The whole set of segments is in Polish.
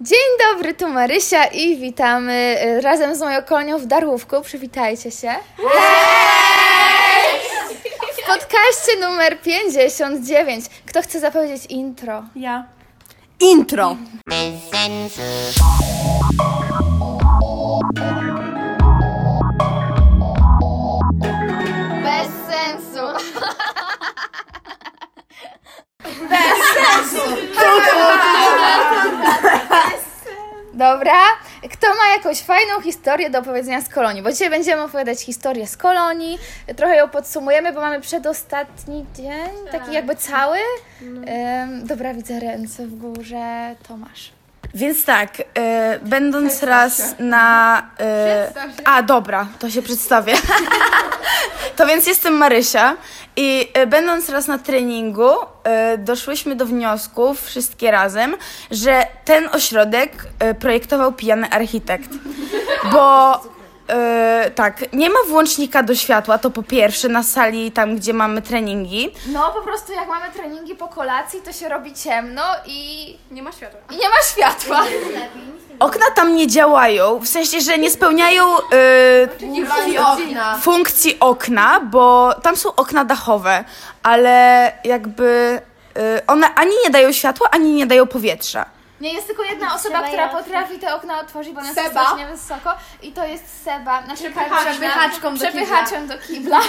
Dzień dobry, tu Marysia i witamy y, razem z moją kolonią w Darłówku. Przywitajcie się. W podcaście numer 59. Kto chce zapowiedzieć intro? Ja. Intro. Bez sensu. Dobra. Kto ma jakąś fajną historię do opowiedzenia z kolonii? Bo dzisiaj będziemy opowiadać historię z kolonii. Trochę ją podsumujemy, bo mamy przedostatni dzień, taki jakby cały. Em, dobra, widzę ręce w górze. Tomasz. Więc tak, e, będąc raz na. E, a, dobra, to się przedstawię. to więc jestem Marysia i e, będąc raz na treningu, doszłyśmy do wniosku, wszystkie razem, że ten ośrodek projektował pijany architekt. Bo. E, tak, nie ma włącznika do światła, to po pierwsze na sali tam, gdzie mamy treningi. No, po prostu jak mamy treningi po kolacji, to się robi ciemno i, Nie ma światła. i nie ma światła. Okna tam nie działają, w sensie, że nie spełniają e, funkcji okna, bo tam są okna dachowe, ale jakby e, one ani nie dają światła, ani nie dają powietrza. Nie, jest tylko jedna osoba, która potrafi te okna otworzyć, bo ona jest strasznie wysoko i to jest Seba. Znaczy, Przepychaczką do przepychaczem do kibla.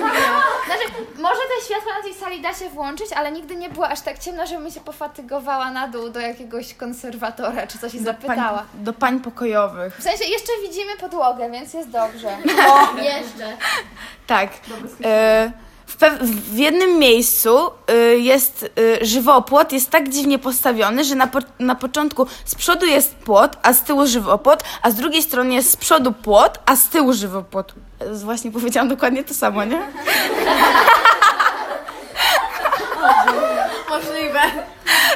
Znaczy, może te światła na tej sali da się włączyć, ale nigdy nie było aż tak ciemno, żebym się pofatygowała na dół do jakiegoś konserwatora, czy coś i zapytała. Pań, do pań pokojowych. W sensie jeszcze widzimy podłogę, więc jest dobrze. Tak. E, w, pew- w jednym miejscu e, jest e, żywopłot, jest tak dziwnie postawiony, że na, po- na początku z przodu jest płot, a z tyłu żywopłot, a z drugiej strony jest z przodu płot, a z tyłu żywopłot. Właśnie powiedziałam dokładnie to samo, nie?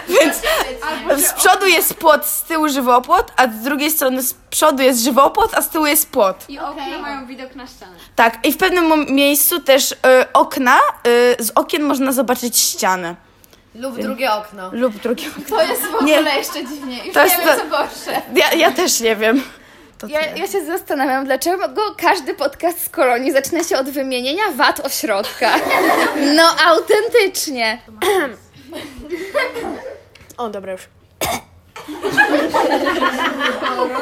Więc z przodu jest płot, z tyłu żywopłot, a z drugiej strony z przodu jest żywopłot, a z tyłu jest płot. I okna mają widok na ścianę. Tak, i w pewnym miejscu też y, okna, y, z okien można zobaczyć ścianę. Lub drugie okno. Lub drugie okno. To jest w Nie. ogóle jeszcze dziwniej. Już To nie jest wiem, to- co gorsze. Ja, ja też nie wiem. To Ja, tyle. ja się zastanawiam, dlaczego każdy podcast z kolonii zaczyna się od wymienienia wad ośrodka. No, autentycznie. O, dobra już.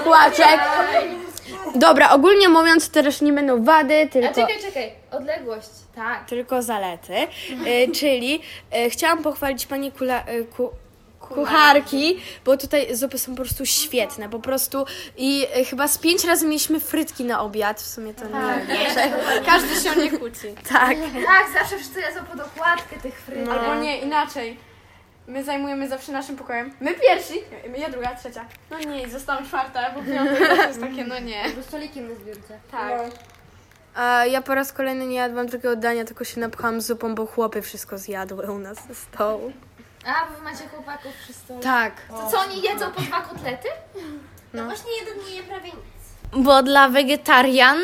Płaczek. Dobra, ogólnie mówiąc, to też nie będą wady, A tylko, czekaj, czekaj. Odległość. Tak. tylko zalety. Y, czyli y, chciałam pochwalić pani kula, y, ku, kucharki, bo tutaj zupy są po prostu świetne, po prostu i y, chyba z pięć razy mieliśmy frytki na obiad, w sumie to nie Każdy się o nie kłóci. Tak. Tak, zawsze wszyscy jedzą pod okładkę tych frytek. Albo nie, inaczej. My zajmujemy zawsze naszym pokojem. My pierwsi, ja druga, trzecia. No nie, zostałam czwarta, bo piąta to jest takie, no nie. Bo stolikiem na zbiórce. Tak. A ja po raz kolejny nie jadłam takiego dania, tylko się napchałam zupą, bo chłopy wszystko zjadły u nas ze stołu. A, bo wy macie chłopaków przy stole. Tak. To co, oni jedzą po dwa kotlety? No właśnie jeden nie je prawie nic. Bo dla wegetarian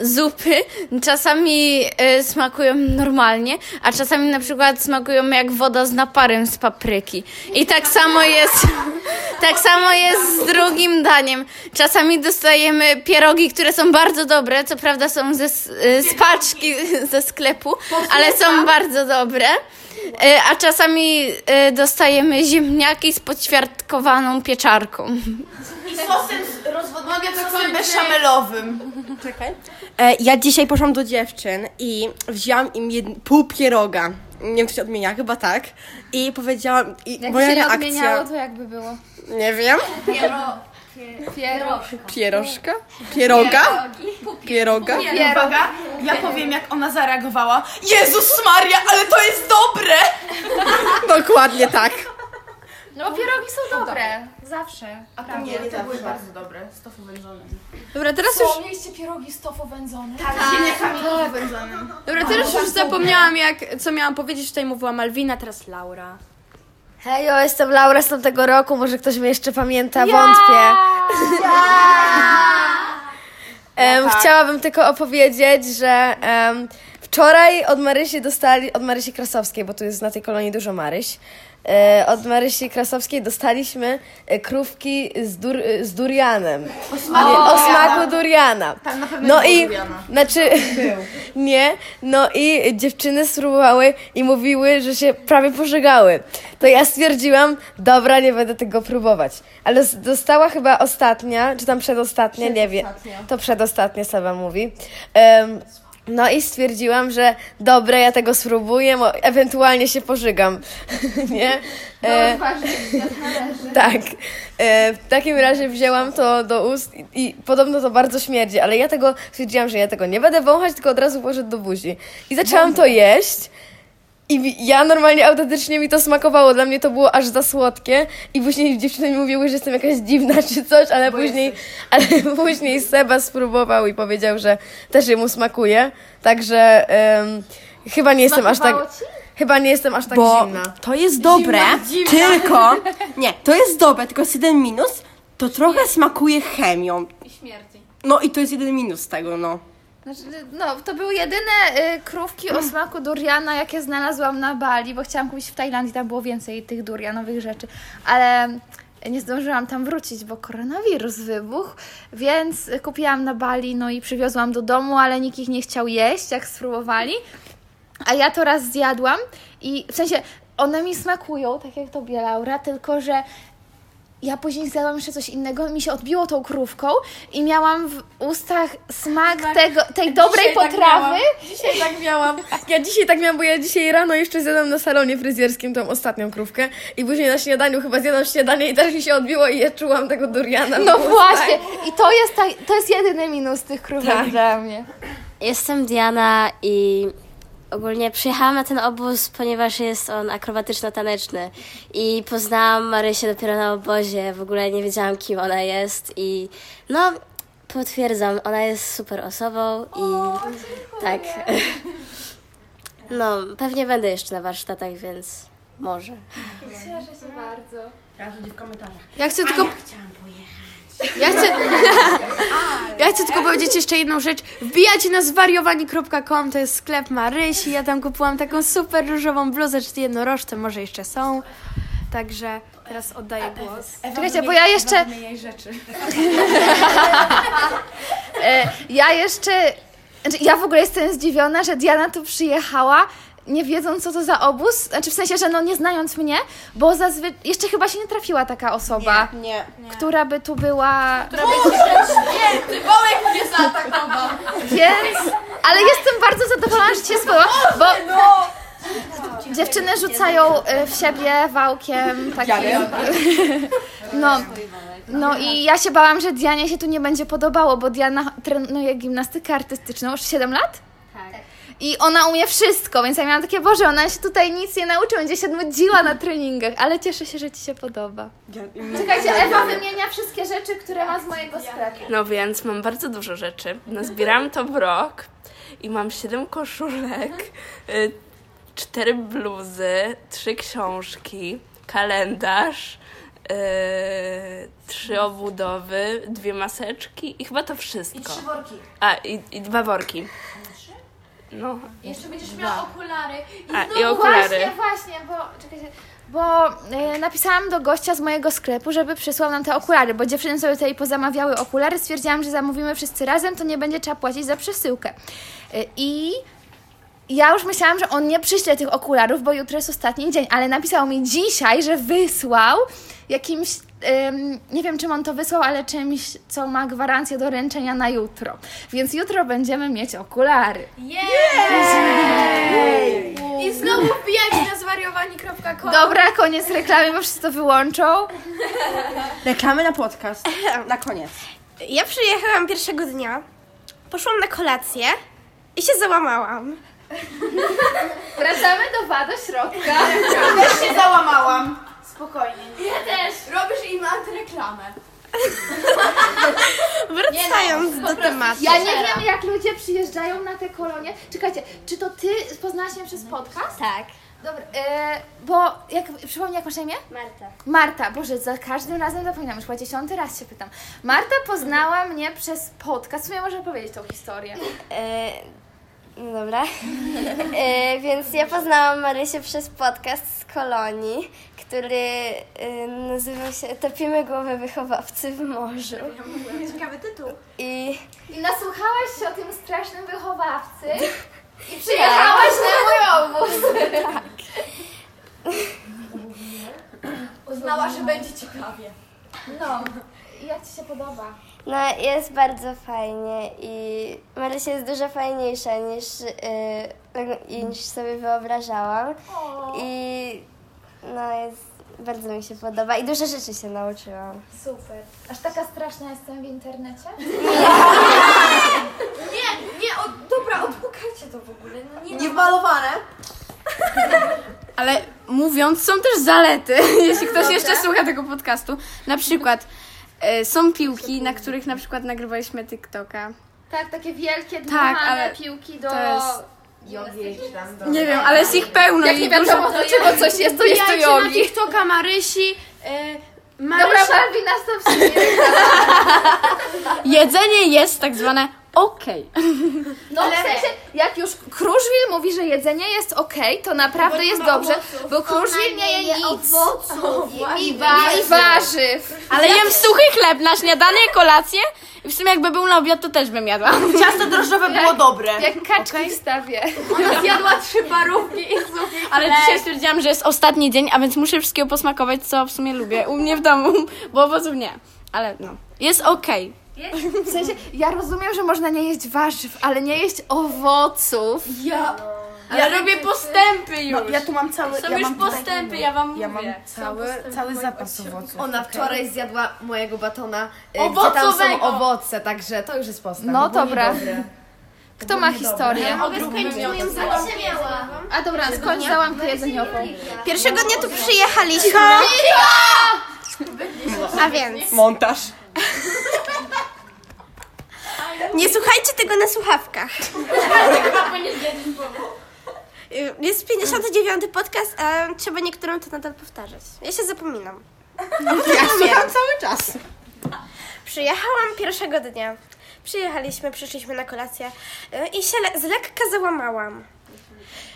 zupy czasami y, smakują normalnie, a czasami na przykład smakują jak woda z naparem z papryki. I tak samo jest, tak samo jest z drugim daniem. Czasami dostajemy pierogi, które są bardzo dobre, co prawda są ze, y, z paczki ze sklepu, ale są bardzo dobre. Y, A czasami y, dostajemy ziemniaki z podświadkowaną pieczarką. I sosem rozwodnionym sosem beszamelowym. E, ja dzisiaj poszłam do dziewczyn i wzięłam im jed... pół pieroga. Nie wiem, czy się odmienia, chyba tak. I powiedziałam, i Jak moja się nie reakcja... odmieniało, to jakby było? Nie wiem. Piero. Pierożka? Pieroga? Pieroga? Uwaga, ja powiem jak ona zareagowała. Jezus Maria, ale to jest dobre! Dokładnie tak. No bo pierogi są dobre. Zawsze. A to nie, to były bardzo dobre, z tofu wędzonym. Dobra, teraz już, Co, mieliście pierogi z tofu? Z ziemniakami z tofu wędzonym. dobra, teraz już zapomniałam, jak, co miałam powiedzieć. Tutaj mówiła Malwina, teraz Laura. Hej, ja jestem Laura z tamtego roku, może ktoś mnie jeszcze pamięta, wątpię. Em, Chciałabym tylko opowiedzieć, że em, wczoraj od Marysi dostali, od Marysi Krasowskiej, bo tu jest na tej kolonii dużo Maryś, od Marysi Krasowskiej dostaliśmy e, krówki z, dur, e, z durianem. O smaku, o smaku duriana. No i, znaczy, nie, no i dziewczyny spróbowały i mówiły, że się prawie pożegały. To ja stwierdziłam, dobra, nie będę tego próbować. Ale dostała chyba ostatnia, czy tam przedostatnia, nie wiem. To przedostatnia Seba mówi. Em, no i stwierdziłam, że dobra, ja tego spróbuję, ewentualnie się pożygam. nie? E, tak. E, w takim razie wzięłam to do ust i, i podobno to bardzo śmierdzi, ale ja tego stwierdziłam, że ja tego nie będę wąchać, tylko od razu poszedł do buzi. I zaczęłam to jeść. I ja normalnie autentycznie mi to smakowało. Dla mnie to było aż za słodkie. I później dziewczyny mi mówiły, że jestem jakaś dziwna czy coś, ale później, ale później Seba spróbował i powiedział, że też jemu smakuje. Także em, chyba nie jestem aż tak. Chyba nie jestem aż tak Bo zimna. to jest dobre, tylko... Nie, to jest dobre, tylko jest jeden minus, to trochę smakuje chemią. I śmierdzi. No i to jest jeden minus tego, no. Znaczy, no, to były jedyne y, krówki o smaku duriana, jakie znalazłam na Bali, bo chciałam kupić w Tajlandii, tam było więcej tych durianowych rzeczy, ale nie zdążyłam tam wrócić, bo koronawirus wybuchł, więc kupiłam na Bali, no i przywiozłam do domu, ale nikt ich nie chciał jeść, jak spróbowali. A ja to raz zjadłam i w sensie one mi smakują, tak jak tobie Laura, tylko że ja później zjadłam jeszcze coś innego, mi się odbiło tą krówką i miałam w ustach smak tego, tej dobrej tak potrawy. miałam. Dzisiaj tak miałam. Ja dzisiaj tak miałam, bo ja dzisiaj rano jeszcze zjadłam na salonie fryzjerskim tą ostatnią krówkę i później na śniadaniu chyba zjadłam śniadanie i też mi się odbiło i ja czułam tego duriana. No ustach. właśnie, i to jest, ta, to jest jedyny minus tych krówek dla mnie. Jestem Diana i ogólnie przyjechałam na ten obóz, ponieważ jest on akrobatyczno-taneczny i poznałam Marysię dopiero na obozie, w ogóle nie wiedziałam kim ona jest i no potwierdzam, ona jest super osobą i tak. No, pewnie będę jeszcze na warsztatach, więc może. Ja chcę tylko. Ja chcę, ja chcę tylko powiedzieć jeszcze jedną rzecz. Wbijajcie na zwariowani.com, to jest sklep Marysi. Ja tam kupiłam taką super różową bluzę, czy jednorożce może jeszcze są. Także teraz oddaję głos. Czekajcie, bo ja jeszcze... E, ja jeszcze... Znaczy, ja w ogóle jestem zdziwiona, że Diana tu przyjechała, nie wiedząc co to za obóz, znaczy w sensie, że no nie znając mnie, bo zazwyczaj... Jeszcze chyba się nie trafiła taka osoba, Nie. która by tu była... Wołek mnie zaatakował. Więc, ale jestem bardzo zadowolona, że Ci się spodoba, bo dziewczyny rzucają y, w siebie wałkiem takim. No, no i ja się bałam, że Dianie się tu nie będzie podobało, bo Diana trenuje gimnastykę artystyczną już 7 lat. I ona umie wszystko, więc ja miałam takie, Boże, ona się tutaj nic nie nauczy, będzie się nudziła na treningach, ale cieszę się, że Ci się podoba. Czekajcie, Ewa wymienia wszystkie rzeczy, które ma z mojego sklepu. No więc mam bardzo dużo rzeczy. Nazbierałam to w rok i mam 7 koszulek, y, cztery bluzy, trzy książki, kalendarz, y, trzy obudowy, dwie maseczki i chyba to wszystko. I trzy worki. A, i, i dwa worki. No, Jeszcze będziesz miała okulary. A, i okulary. Właśnie, właśnie, bo czekajcie, bo e, napisałam do gościa z mojego sklepu, żeby przysłał nam te okulary, bo dziewczyny sobie tutaj pozamawiały okulary, stwierdziłam, że zamówimy wszyscy razem, to nie będzie trzeba płacić za przesyłkę. E, I ja już myślałam, że on nie przyśle tych okularów, bo jutro jest ostatni dzień, ale napisał mi dzisiaj, że wysłał jakimś, ym, nie wiem czym on to wysłał, ale czymś, co ma gwarancję do ręczenia na jutro. Więc jutro będziemy mieć okulary. I znowu wbijajcie na zwariowani.com. Dobra, koniec reklamy, bo wszyscy to wyłączą. Reklamy na podcast. Na koniec. Ja przyjechałam pierwszego dnia, poszłam na kolację i się załamałam. Wracamy do Wa do środka. Też się załamałam. Spokojnie. Ja też. Robisz im antyreklamę. Wracając do tematu. Ja nie wiem, jak ludzie przyjeżdżają na te kolonie. Czekajcie, czy to ty poznałaś mnie przez podcast? Tak. Dobra, e, bo jak, przypomnij, jak masz na imię? Marta. Marta, Boże, za każdym razem zapominam, już chyba dziesiąty raz się pytam. Marta poznała mnie przez podcast, w sumie może powiedzieć tą historię. E, No dobra. E, więc ja poznałam Marysię przez podcast z Kolonii, który e, nazywał się Topimy głowę wychowawcy w morzu. Ciekawy tytuł. I I nasłuchałaś się o tym strasznym wychowawcy i przyjechałaś na mój obóz. Uznała, że będzie ciekawie. No, jak Ci się podoba? No, jest bardzo fajnie i Marysia jest dużo fajniejsza niż, e, niż sobie wyobrażałam. I no, jest, bardzo mi się podoba i dużo rzeczy się nauczyłam. Super. Aż taka straszna jestem w internecie? Nie, o, dobra, odpukajcie to w ogóle. No nie, Niewalowane. Ale mówiąc, są też zalety, jeśli ktoś jeszcze słucha tego podcastu. Na przykład są piłki, na których na przykład nagrywaliśmy TikToka. Tak, takie wielkie, dmuchane ale piłki do... to jest- Jogi tam do... Nie wiem, ale jest ich pełno Jak i nie dużo... wiadomo, do czego coś jest, to jest to Wbijajcie na jogi. TikToka Marysi. E, Dobra, Marysia, Malwina, stop jedzenie jest tak zwane okej. No w sensie, jak już Kruszwil mówi, że jedzenie jest okej, to naprawdę jest dobrze, bo Kruszwil nie je nic. I, i, i warzyw. Ale jem suchy chleb na śniadanie, kolację i w sumie jakby był na obiad, to też bym jadła. Ciasto drożdżowe było dobre. Jak kaczki w stawie. Zjadła trzy parówki i zupi. Ale dzisiaj stwierdziłam, że jest ostatni dzień, a więc muszę wszystkiego posmakować, co w sumie lubię. U mnie w domu, bo owoców nie. Ale no, jest okej. W sensie, ja rozumiem, że można nie jeść warzyw, ale nie jeść owoców. Ja, ja robię postępy już. No, ja tu mam cały... Są ja już mam tutaj- postępy, ja wam Ja mam mówię. cały, cały zapas owoców. Ona wczoraj zjadła mojego batona, y, gdzie tam są owoce, także to już jest postęp. No dobra. Kto ma historię? A dobra, skończ załamkę jedzeniową. Pierwszego dnia tu przyjechaliśmy. A więc. Montaż. Nie słuchajcie tego na słuchawkach. Jest 59 podcast, a trzeba niektórym to nadal powtarzać. Ja się zapominam. Ja słucham cały czas. Przyjechałam pierwszego dnia. Przyjechaliśmy, przyszliśmy na kolację y, i się le- z lekka załamałam.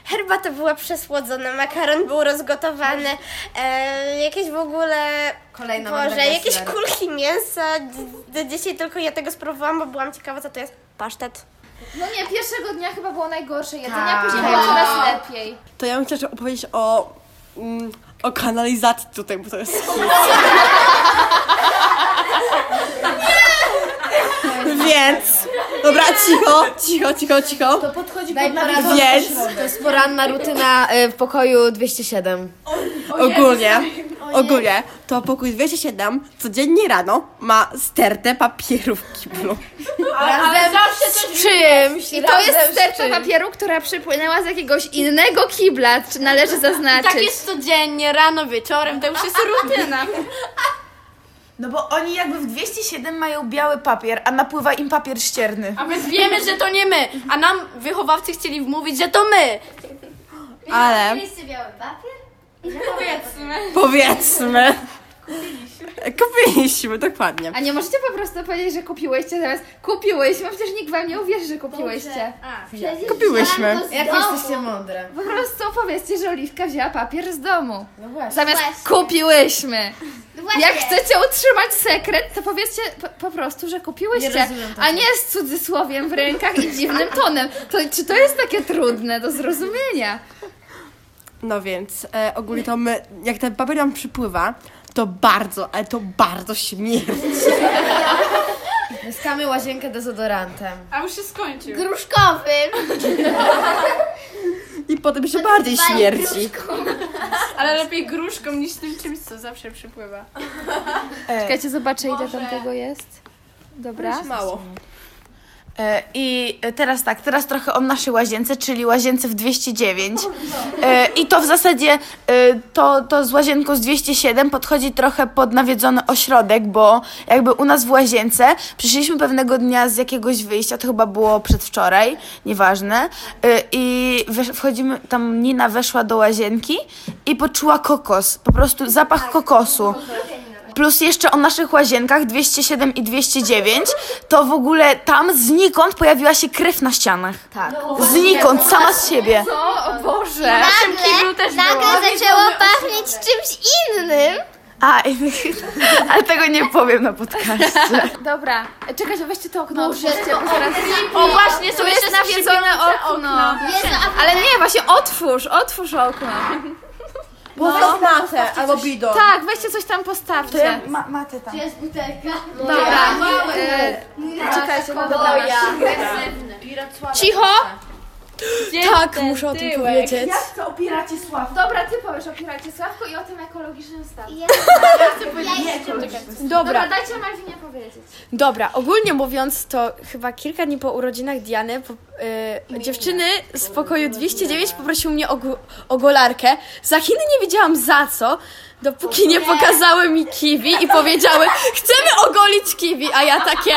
Herbata była przesłodzona, makaron był rozgotowany, e, jakieś w ogóle... Kolejna Boże, jakieś kulki mięsa. D- Dzisiaj tylko ja tego spróbowałam, bo byłam ciekawa, co to jest pasztet. No nie, pierwszego dnia chyba było najgorsze jedzenie, a Tak. później było coraz lepiej. To ja bym chciała opowiedzieć o, mm, o kanalizacji tutaj, bo to jest. Więc, dobra, cicho, cicho, cicho, cicho. To podchodzi pod poranną, Więc to jest poranna rutyna y, w pokoju 207. ogólnie, ogólnie, to pokój 207 codziennie rano ma stertę papierów w kiblu. Razem z czymś. I to jest sterta papieru, która przypłynęła z jakiegoś innego kibla, czy należy zaznaczyć. Tak jest codziennie, rano, wieczorem, to już jest rutyna. No bo oni jakby w 207 mają biały papier, a napływa im papier ścierny. A więc wiemy, że to nie my. A nam wychowawcy chcieli wmówić, że to my. Ale biały papier? Powiedzmy. powiedzmy, kupiliśmy, dokładnie. A nie możecie po prostu powiedzieć, że kupiłyście zamiast kupiłyśmy, przecież nikt wam nie uwierzy, że kupiłyście. Kupiłyśmy. Jak jesteście mądre. Po prostu powiedzcie, że Oliwka wzięła papier z domu. No właśnie. Zamiast Właśnie. kupiłyśmy. No właśnie. Jak chcecie utrzymać sekret, to powiedzcie po, po prostu, że kupiłyście, Nie a nie z cudzysłowiem w rękach i dziwnym tonem. To, czy to jest takie trudne do zrozumienia? No więc, e, ogólnie to my, jak ten papier nam przypływa, to bardzo, ale to bardzo śmierdzi. Skamy łazienkę dezodorantem. A już się skończył. Gruszkowym. I potem jeszcze bardziej śmierdzi. Ale lepiej gruszką niż tym czymś, co zawsze przypływa. Czekajcie, zobaczę ile tam tego jest. Dobra. Mało. E, I teraz tak, teraz trochę o naszej łazience, czyli łazience w 209. E, I to w zasadzie e, to, to z łazienką z 207 podchodzi trochę pod nawiedzony ośrodek, bo jakby u nas w łazience przyszliśmy pewnego dnia z jakiegoś wyjścia, to chyba było przedwczoraj, nieważne. I wchodzimy, tam Nina weszła do łazienki i poczuła kokos, po prostu zapach kokosu. Plus jeszcze o naszych łazienkach 207 i 209, to w ogóle tam znikąd pojawiła się krew na ścianach. Tak. Znikąd, sama z siebie. O Boże. Nagle, nagle zaczęło pachnieć czymś innym. A, ale tego nie powiem na podcaście. Dobra, e, czekajcie, weźcie to okno. Boże, O właśnie, Tu są jeszcze nawiedzone okno. Ale nie, właśnie otwórz, otwórz okno. Powiedz matę albo bidon. Tak, weźcie coś tam postawcie. Ma, matę tam. Dobra. E, czekajcie, no dobra. Cicho! Tak, muszę o tym powiedzieć. chcę opieracie sław. Dobra, ty powiesz o Piracie Sławku i o tym ekologicznym statku. Ja, Dobra, Dobra, dajcie Malwinie powiedzieć. dobra, ogólnie mówiąc, to chyba kilka dni po urodzinach Diany po, y, dziewczyny z pokoju 209 poprosiły mnie o, gu- o golarkę. Za Chiny nie wiedziałam za co, dopóki nie pokazały mi kiwi i powiedziały, chcemy ogolić kiwi, a ja takie...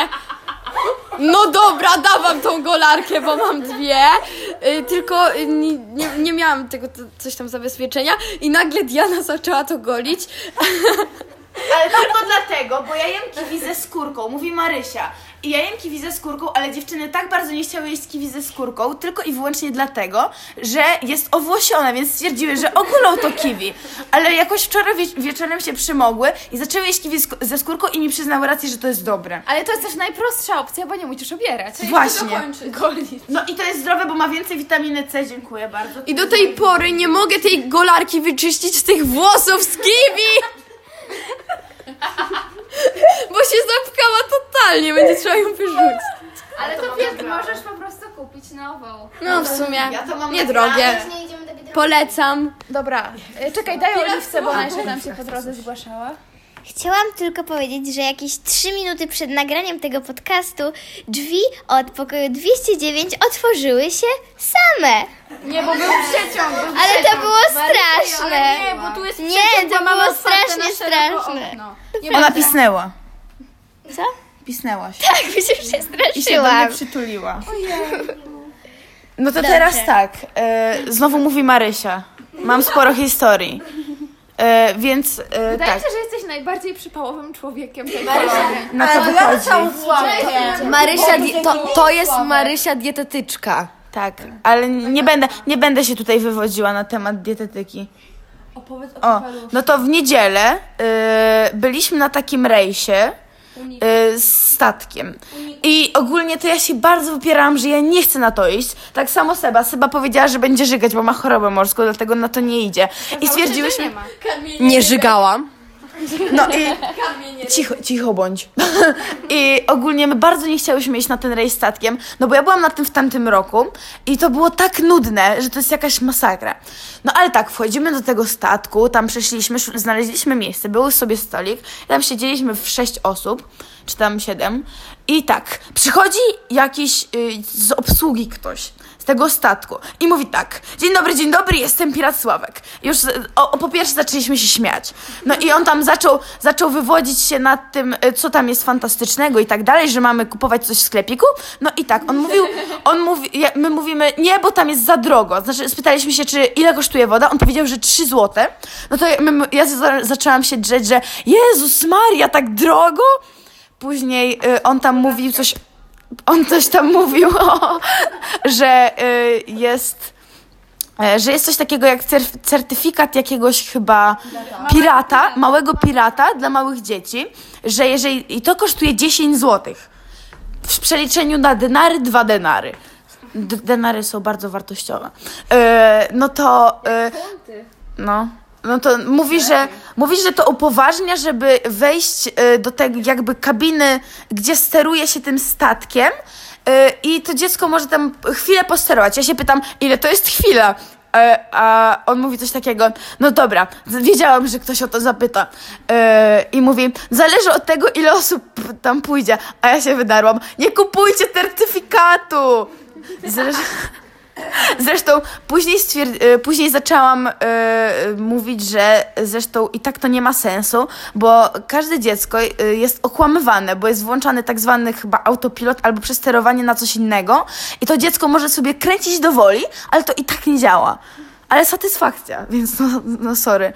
No dobra, dawam tą golarkę, bo mam dwie, y, tylko y, nie, nie, nie miałam tego to, coś tam zabezpieczenia i nagle Diana zaczęła to golić. Ale tylko dlatego, bo ja jem kiwi ze skórką, mówi Marysia. I ja jem kiwi ze skórką, ale dziewczyny tak bardzo nie chciały jeść kiwi ze skórką, tylko i wyłącznie dlatego, że jest owłosione, więc stwierdziły, że ogólą to kiwi. Ale jakoś wczoraj wie wieczorem się przymogły i zaczęły jeść kiwi sk- ze skórką i mi przyznały rację, że to jest dobre. Ale to jest też najprostsza opcja, bo nie musisz obierać. Właśnie. No i to jest zdrowe, bo ma więcej witaminy C, dziękuję bardzo. I do tej pory nie mogę tej golarki wyczyścić z tych włosów z kiwi! Bo się zapkała totalnie, będzie trzeba ją wyrzucić. Ale to wiesz, możesz po prostu kupić nową. No w sumie, to mam niedrogie. nie idziemy do biedronki. Polecam. Dobra, e, czekaj, daj oliwce, bo ona jeszcze nam się po drodze zgłaszała. Chciałam tylko powiedzieć, że jakieś 3 minuty przed nagraniem tego podcastu drzwi od pokoju 209 otworzyły się same. Nie, bo był przeciąg, był Ale to było straszne. Nie, bo tu jest Nie, to było strasznie straszne. Ona pisnęła. Co? Pisnęłaś. Tak, mi się I się do mnie przytuliła. No to teraz tak. E, znowu mówi Marysia. Mam sporo historii. E, więc e, Wydaje tak. mi się, że jesteś najbardziej przypałowym człowiekiem tej kolonii. Na to wychodzi. Marysia, di- to, to jest Marysia dietetyczka. Tak, ale nie będę, nie będę się tutaj wywodziła na temat dietetyki. O, no to w niedzielę y, byliśmy na takim rejsie y, z statkiem. I ogólnie to ja się bardzo wypierałam, że ja nie chcę na to iść. Tak samo Seba. Seba powiedziała, że będzie żygać, bo ma chorobę morską, dlatego na to nie idzie. I stwierdziłyśmy... Nie żygałam. No i cicho, cicho bądź. I ogólnie my bardzo nie chciałyśmy iść na ten rejs statkiem, no bo ja byłam na tym w tamtym roku i to było tak nudne, że to jest jakaś masakra. No ale tak, wchodzimy do tego statku, tam przeszliśmy, sz- znaleźliśmy miejsce, był sobie stolik, tam siedzieliśmy w sześć osób, czy tam siedem i tak, przychodzi jakiś y, z obsługi ktoś tego statku i mówi tak, dzień dobry, dzień dobry, jestem Pirat Sławek. Już y, o, o, po pierwsze zaczęliśmy się śmiać. No i on tam zaczął, zaczął wywodzić się nad tym, y, co tam jest fantastycznego i tak dalej, że mamy kupować coś w sklepiku. No i tak, on mówił, on mówi, my mówimy, nie, bo tam jest za drogo. Znaczy, spytaliśmy się, czy ile kosztuje woda, on powiedział, że 3 złote. No to ja, ja za, zaczęłam się drzeć, że Jezus Maria, tak drogo? Później y, on tam mówił coś, on coś tam mówił, o, że y, jest, e, że jest coś takiego jak cer- certyfikat jakiegoś chyba pirata, małego pirata dla małych dzieci, że jeżeli, i to kosztuje 10 złotych. W przeliczeniu na denary, dwa denary. D- denary są bardzo wartościowe. E, no to... E, no. No to mówi, że, mówi, że to upoważnia, żeby wejść e, do tej jakby kabiny, gdzie steruje się tym statkiem e, i to dziecko może tam chwilę posterować. Ja się pytam, ile to jest chwila? E, A on mówi coś takiego, no dobra, wiedziałam, że ktoś o to zapyta. E, I mówi, zależy od tego, ile osób tam pójdzie. A ja się wydarłam, nie kupujcie certyfikatu! Zresztą, Zresztą później, stwierd- e, później zaczęłam e, mówić, że zresztą i tak to nie ma sensu, bo każde dziecko e, jest okłamywane, bo jest włączany tak zwany chyba autopilot albo przesterowanie na coś innego i to dziecko może sobie kręcić do woli, ale to i tak nie działa. Ale satysfakcja, więc no, no sorry.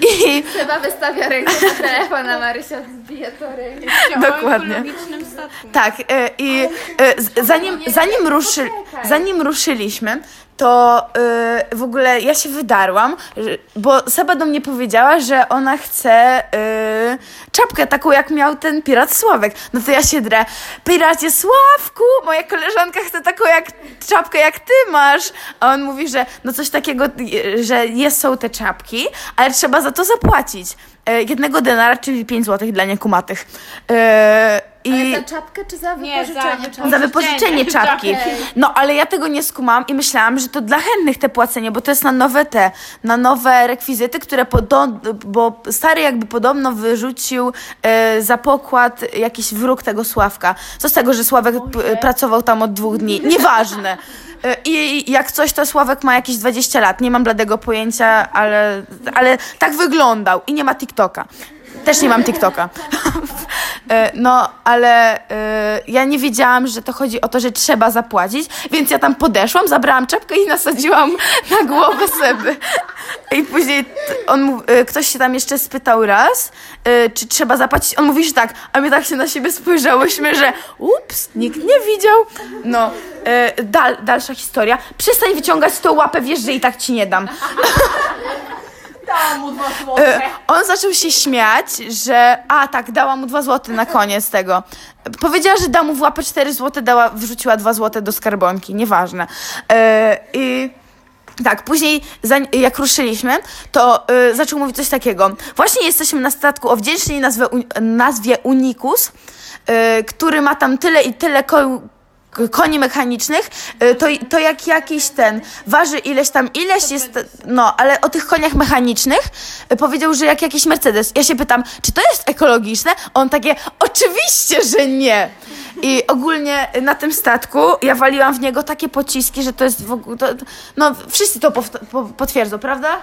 I Chyba wystawia rękę na telefon, a Marysia zbije to rękę. dokładnie. Tak, e, i e, z- zanim, zanim, ruszy, zanim ruszyliśmy, to e, w ogóle ja się wydarłam, bo Seba do mnie powiedziała, że ona chce e, czapkę taką, jak miał ten pirat Sławek. No to ja się drę. Piracie Sławku, moja koleżanka chce taką jak czapkę, jak ty masz. A on mówi, że no coś takiego, e, że jest, są te czapki, ale trzeba za to zapłacić. E, jednego denara, czyli 5 złotych dla niekumatych. E, i... Za czapkę czy za wypożyczenie czapki? Za wypożyczenie czapki. No, ale ja tego nie skumałam i myślałam, że to dla chętnych te płacenie, bo to jest na nowe te, na nowe rekwizyty, które podo- bo stary jakby podobno wyrzucił e, za pokład jakiś wróg tego Sławka. Co z tego, że Sławek p- pracował tam od dwóch dni? Nieważne. E, I jak coś, to Sławek ma jakieś 20 lat. Nie mam bladego pojęcia, ale, ale tak wyglądał. I nie ma TikToka. Też nie mam TikToka. E, No, ale e, ja nie wiedziałam, że to chodzi o to, że trzeba zapłacić, więc ja tam podeszłam, zabrałam czapkę i nasadziłam na głowę Seby. I później on, e, ktoś się tam jeszcze spytał raz, czy trzeba zapłacić. On mówi, że tak, a my tak się na siebie spojrzałyśmy, że ups, nikt nie widział. No, dal, dalsza historia. Przestań wyciągać tą łapę, wiesz, że i tak ci nie dam. E, On zaczął się śmiać, że. A tak, dała mu 2 złote na koniec tego. Powiedziała, że da mu w łapę 4 złote, dała, wrzuciła 2 złote do skarbonki, nieważne. E, I. Tak, później jak ruszyliśmy, to y, zaczął mówić coś takiego. Właśnie jesteśmy na statku o wdzięcznej nazwie, nazwie Unicus, y, który ma tam tyle i tyle ko- koni mechanicznych, y, to, to jak jakiś ten, waży ileś tam, ileś jest, no, ale o tych koniach mechanicznych y, powiedział, że jak jakiś Mercedes. Ja się pytam, czy to jest ekologiczne? On takie, oczywiście, że nie. I ogólnie na tym statku ja waliłam w niego takie pociski, że to jest w ogóle, to, no wszyscy to powt- po, potwierdzą, prawda?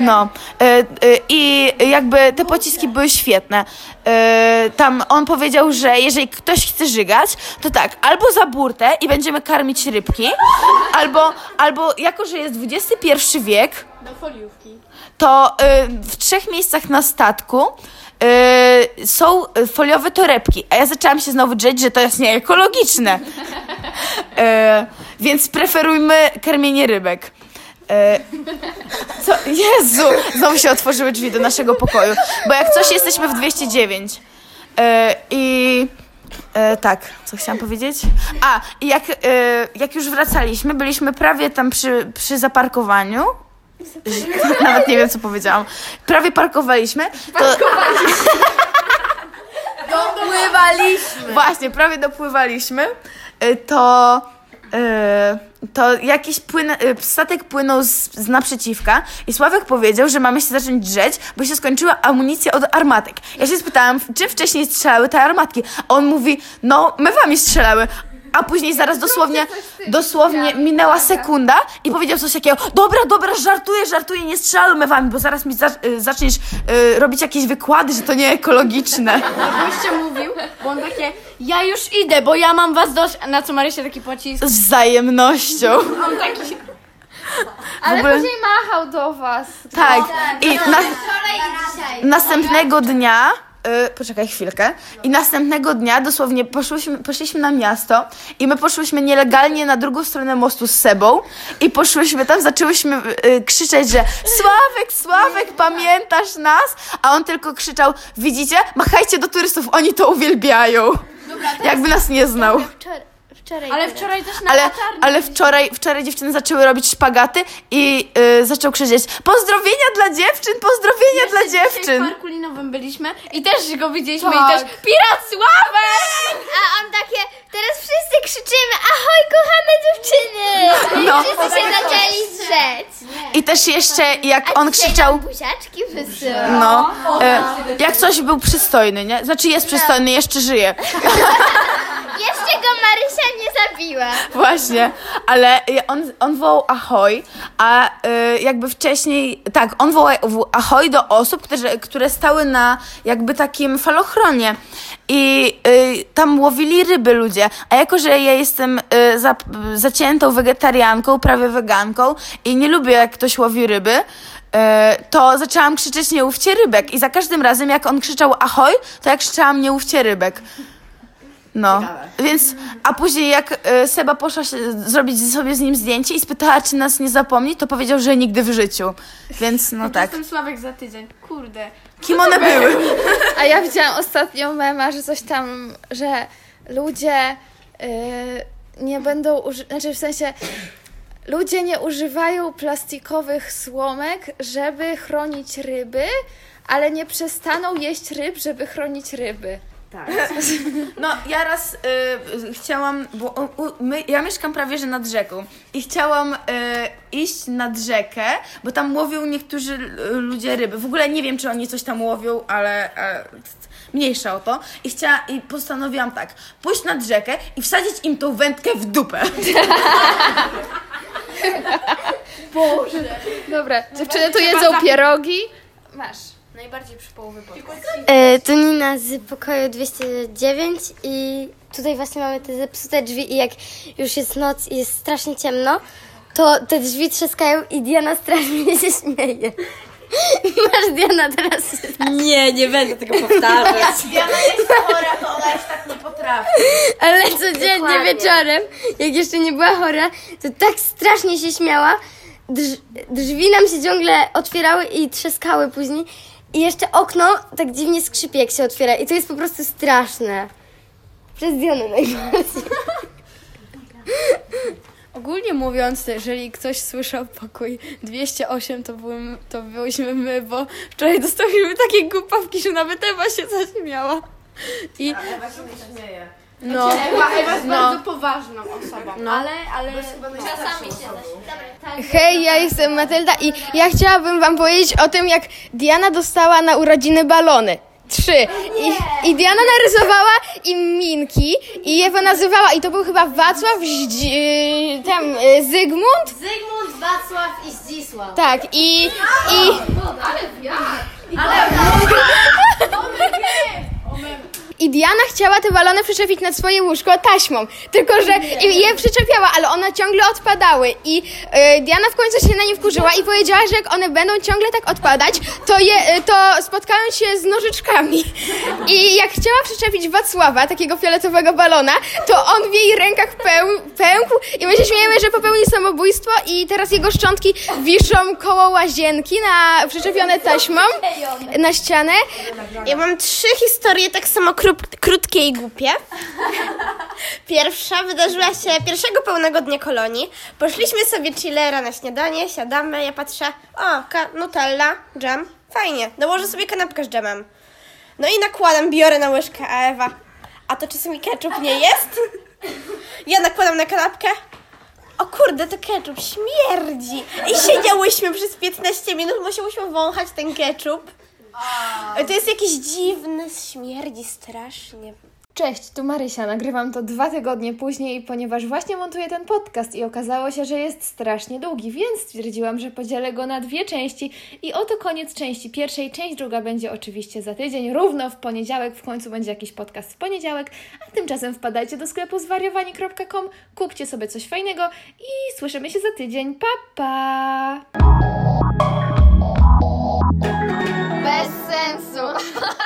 No e, e, i jakby te pociski były świetne. E, tam on powiedział, że jeżeli ktoś chce żygać, to tak, albo za burtę i będziemy karmić rybki, albo, albo jako, że jest XXI wiek, to w trzech miejscach na statku są foliowe torebki, a ja zaczęłam się znowu drzeć, że to jest nieekologiczne. Więc preferujmy karmienie rybek. E, co? Jezu! Znowu się otworzyły drzwi do naszego pokoju. Bo jak coś, jesteśmy w 209. E, I e, tak, co chciałam powiedzieć? A, jak, jak już wracaliśmy, byliśmy prawie tam przy, przy zaparkowaniu. Nawet nie wiem, co powiedziałam. Prawie parkowaliśmy. To... Dopływaliśmy. Właśnie, prawie dopływaliśmy. To to jakiś płyn, e, statek płynął z, z naprzeciwka i Sławek powiedział, że mamy się zacząć drzeć, bo się skończyła amunicja od armatek. Ja się spytałam, czy wcześniej strzelały te armatki, a on mówi, no my wami strzelały. A później zaraz dosłownie, dosłownie minęła sekunda i powiedział coś takiego, dobra, dobra, żartuję, żartuję, nie strzelały my wami, bo zaraz mi za, y, zaczniesz y, robić jakieś wykłady, że to nie ekologiczne. Gościa mówił, bo on takie, ja już idę, bo ja mam was dość, na co Marysia taki pocisk. Z wzajemnością. On taki, Ale ogóle- później machał do was. Tak. I na, następnego dnia. Y, poczekaj chwilkę. I następnego dnia dosłownie poszłyśmy, poszliśmy na miasto i my poszłyśmy nielegalnie na drugą stronę mostu z Sebą i poszłyśmy tam, zaczęłyśmy y, krzyczeć, że Sławek, Sławek, pamiętasz nas? A on tylko krzyczał, widzicie? Machajcie do turystów, oni to uwielbiają. Jakby nas nie znał. Wczoraj ale wczoraj też na Ale, latarni. ale wczoraj, wczoraj dziewczyny zaczęły robić szpagaty i y, zaczął krzyczeć pozdrowienia dla dziewczyn, pozdrowienia dla Dzisiaj w dziewczyn. parku linowym byliśmy i też go widzieliśmy Tak. i też Pirat Sławek! A on takie, teraz wszyscy krzyczymy, ahoj kochane dziewczyny! No. Wszyscy się zaczęli drzeć. I też jeszcze jak on krzyczał, buziaczki wysyła. no, e, jak coś był przystojny, nie? Znaczy jest przystojny, jeszcze żyje. Go Marysia nie zabiła. Właśnie, ale on, on wołał ahoj, a y, jakby wcześniej, tak, on wołał ahoj do osób, które, które stały na jakby takim falochronie i y, tam łowili ryby ludzie, a jako, że ja jestem y, za, zaciętą wegetarianką, prawie weganką i nie lubię jak ktoś łowi ryby, y, to zaczęłam krzyczeć nie łówcie rybek i za każdym razem jak on krzyczał ahoj, to ja krzyczałam nie łówcie rybek. No, więc, a później jak y, Seba poszła się, zrobić sobie z nim zdjęcie i spytała, czy nas nie zapomni, to powiedział, że nigdy w życiu. Więc no tak. Jestem Sławek za tydzień. Kurde. Kim one były? A ja widziałam ostatnio mema, że coś tam, że ludzie y, nie będą używać, znaczy w sensie ludzie nie używają plastikowych słomek, żeby chronić ryby, ale nie przestaną jeść ryb, żeby chronić ryby. No, ja raz y, chciałam, bo u, my, ja mieszkam prawie że nad rzeką i chciałam y, iść nad rzekę, bo tam łowią niektórzy ludzie ryby. W ogóle nie wiem, czy oni coś tam łowią, ale e, mniejsza o to. I, chciała, I postanowiłam tak, pójść nad rzekę i wsadzić im tą wędkę w dupę. Dobra, dziewczyny tu jedzą pierogi. Masz. Najbardziej przy połowie podcastu. E, to Nina z pokoju 209 i tutaj właśnie mamy te zepsute drzwi i jak już jest noc i jest strasznie ciemno, to te drzwi trzaskają i Diana strasznie się śmieje. Masz Diana teraz. Nie, nie będę tego powtarzać. Diana jest chora, to ona już tak nie potrafi. Ale codziennie Dokładnie. wieczorem, jak jeszcze nie była chora, to tak strasznie się śmiała. Drz, drzwi nam się ciągle otwierały i trzaskały później. I jeszcze okno tak dziwnie skrzypi, jak się otwiera. I to jest po prostu straszne. Przez Dianę najbardziej. Ogólnie mówiąc, jeżeli ktoś słyszał pokój 208, to, byłem, to byłyśmy my, bo wczoraj dostaliśmy takie głupawki, że nawet Ewa się zaśmiała. I no, Ewa, Ewa jest bardzo poważną osobą. no. Ale, ale... Hej, ja jestem Matylda i ja chciałabym wam powiedzieć o tym, jak Diana dostała na urodziny balony. Trzy. I, I Diana narysowała im minki i je nazywała, i to był chyba Wacław, Zdzi, tam, y, Zygmunt? Zygmunt, Wacław i Zdzisław. Tak, i, i, I Diana chciała te balony przyczepić na swoje łóżko taśmą, tylko że i je przyczepiała, ale one ciągle odpadały i e, Diana w końcu się na nie wkurzyła i powiedziała, że jak one będą ciągle tak odpadać, to, je, e, to spotkają się z nożyczkami. I jak chciała przyczepić Wacława, takiego fioletowego balona, to on w jej rękach peł, pękł i my się śmiejemy, że popełnił samobójstwo i teraz jego szczątki wiszą koło łazienki na, przyczepione taśmą na ścianę. Ja mam trzy historie tak samo krót, krótkie i głupie. Pierwsza wydarzyła się pierwszego pełnego dnia kolonii. Poszliśmy sobie chillera na śniadanie, siadamy, ja patrzę, o, nutella, dżem, fajnie, dołożę sobie kanapkę z dżemem. No i nakładam, biorę na łyżkę, a Ewa, a to czasami ketchup nie jest? Ja nakładam na kanapkę, o kurde, to ketchup śmierdzi. I siedziałyśmy przez 15 minut, musiałyśmy wąchać ten ketchup. To jest jakiś dziwny, śmierdzi strasznie. Cześć, tu Marysia. Nagrywam to dwa tygodnie później, ponieważ właśnie montuję ten podcast i okazało się, że jest strasznie długi, więc stwierdziłam, że podzielę go na dwie części i oto koniec części pierwszej. Część druga będzie oczywiście za tydzień, równo w poniedziałek. W końcu będzie jakiś podcast w poniedziałek, a tymczasem wpadajcie do sklepu zwariowani.com, kupcie sobie coś fajnego i słyszymy się za tydzień. Pa, pa! bel senso.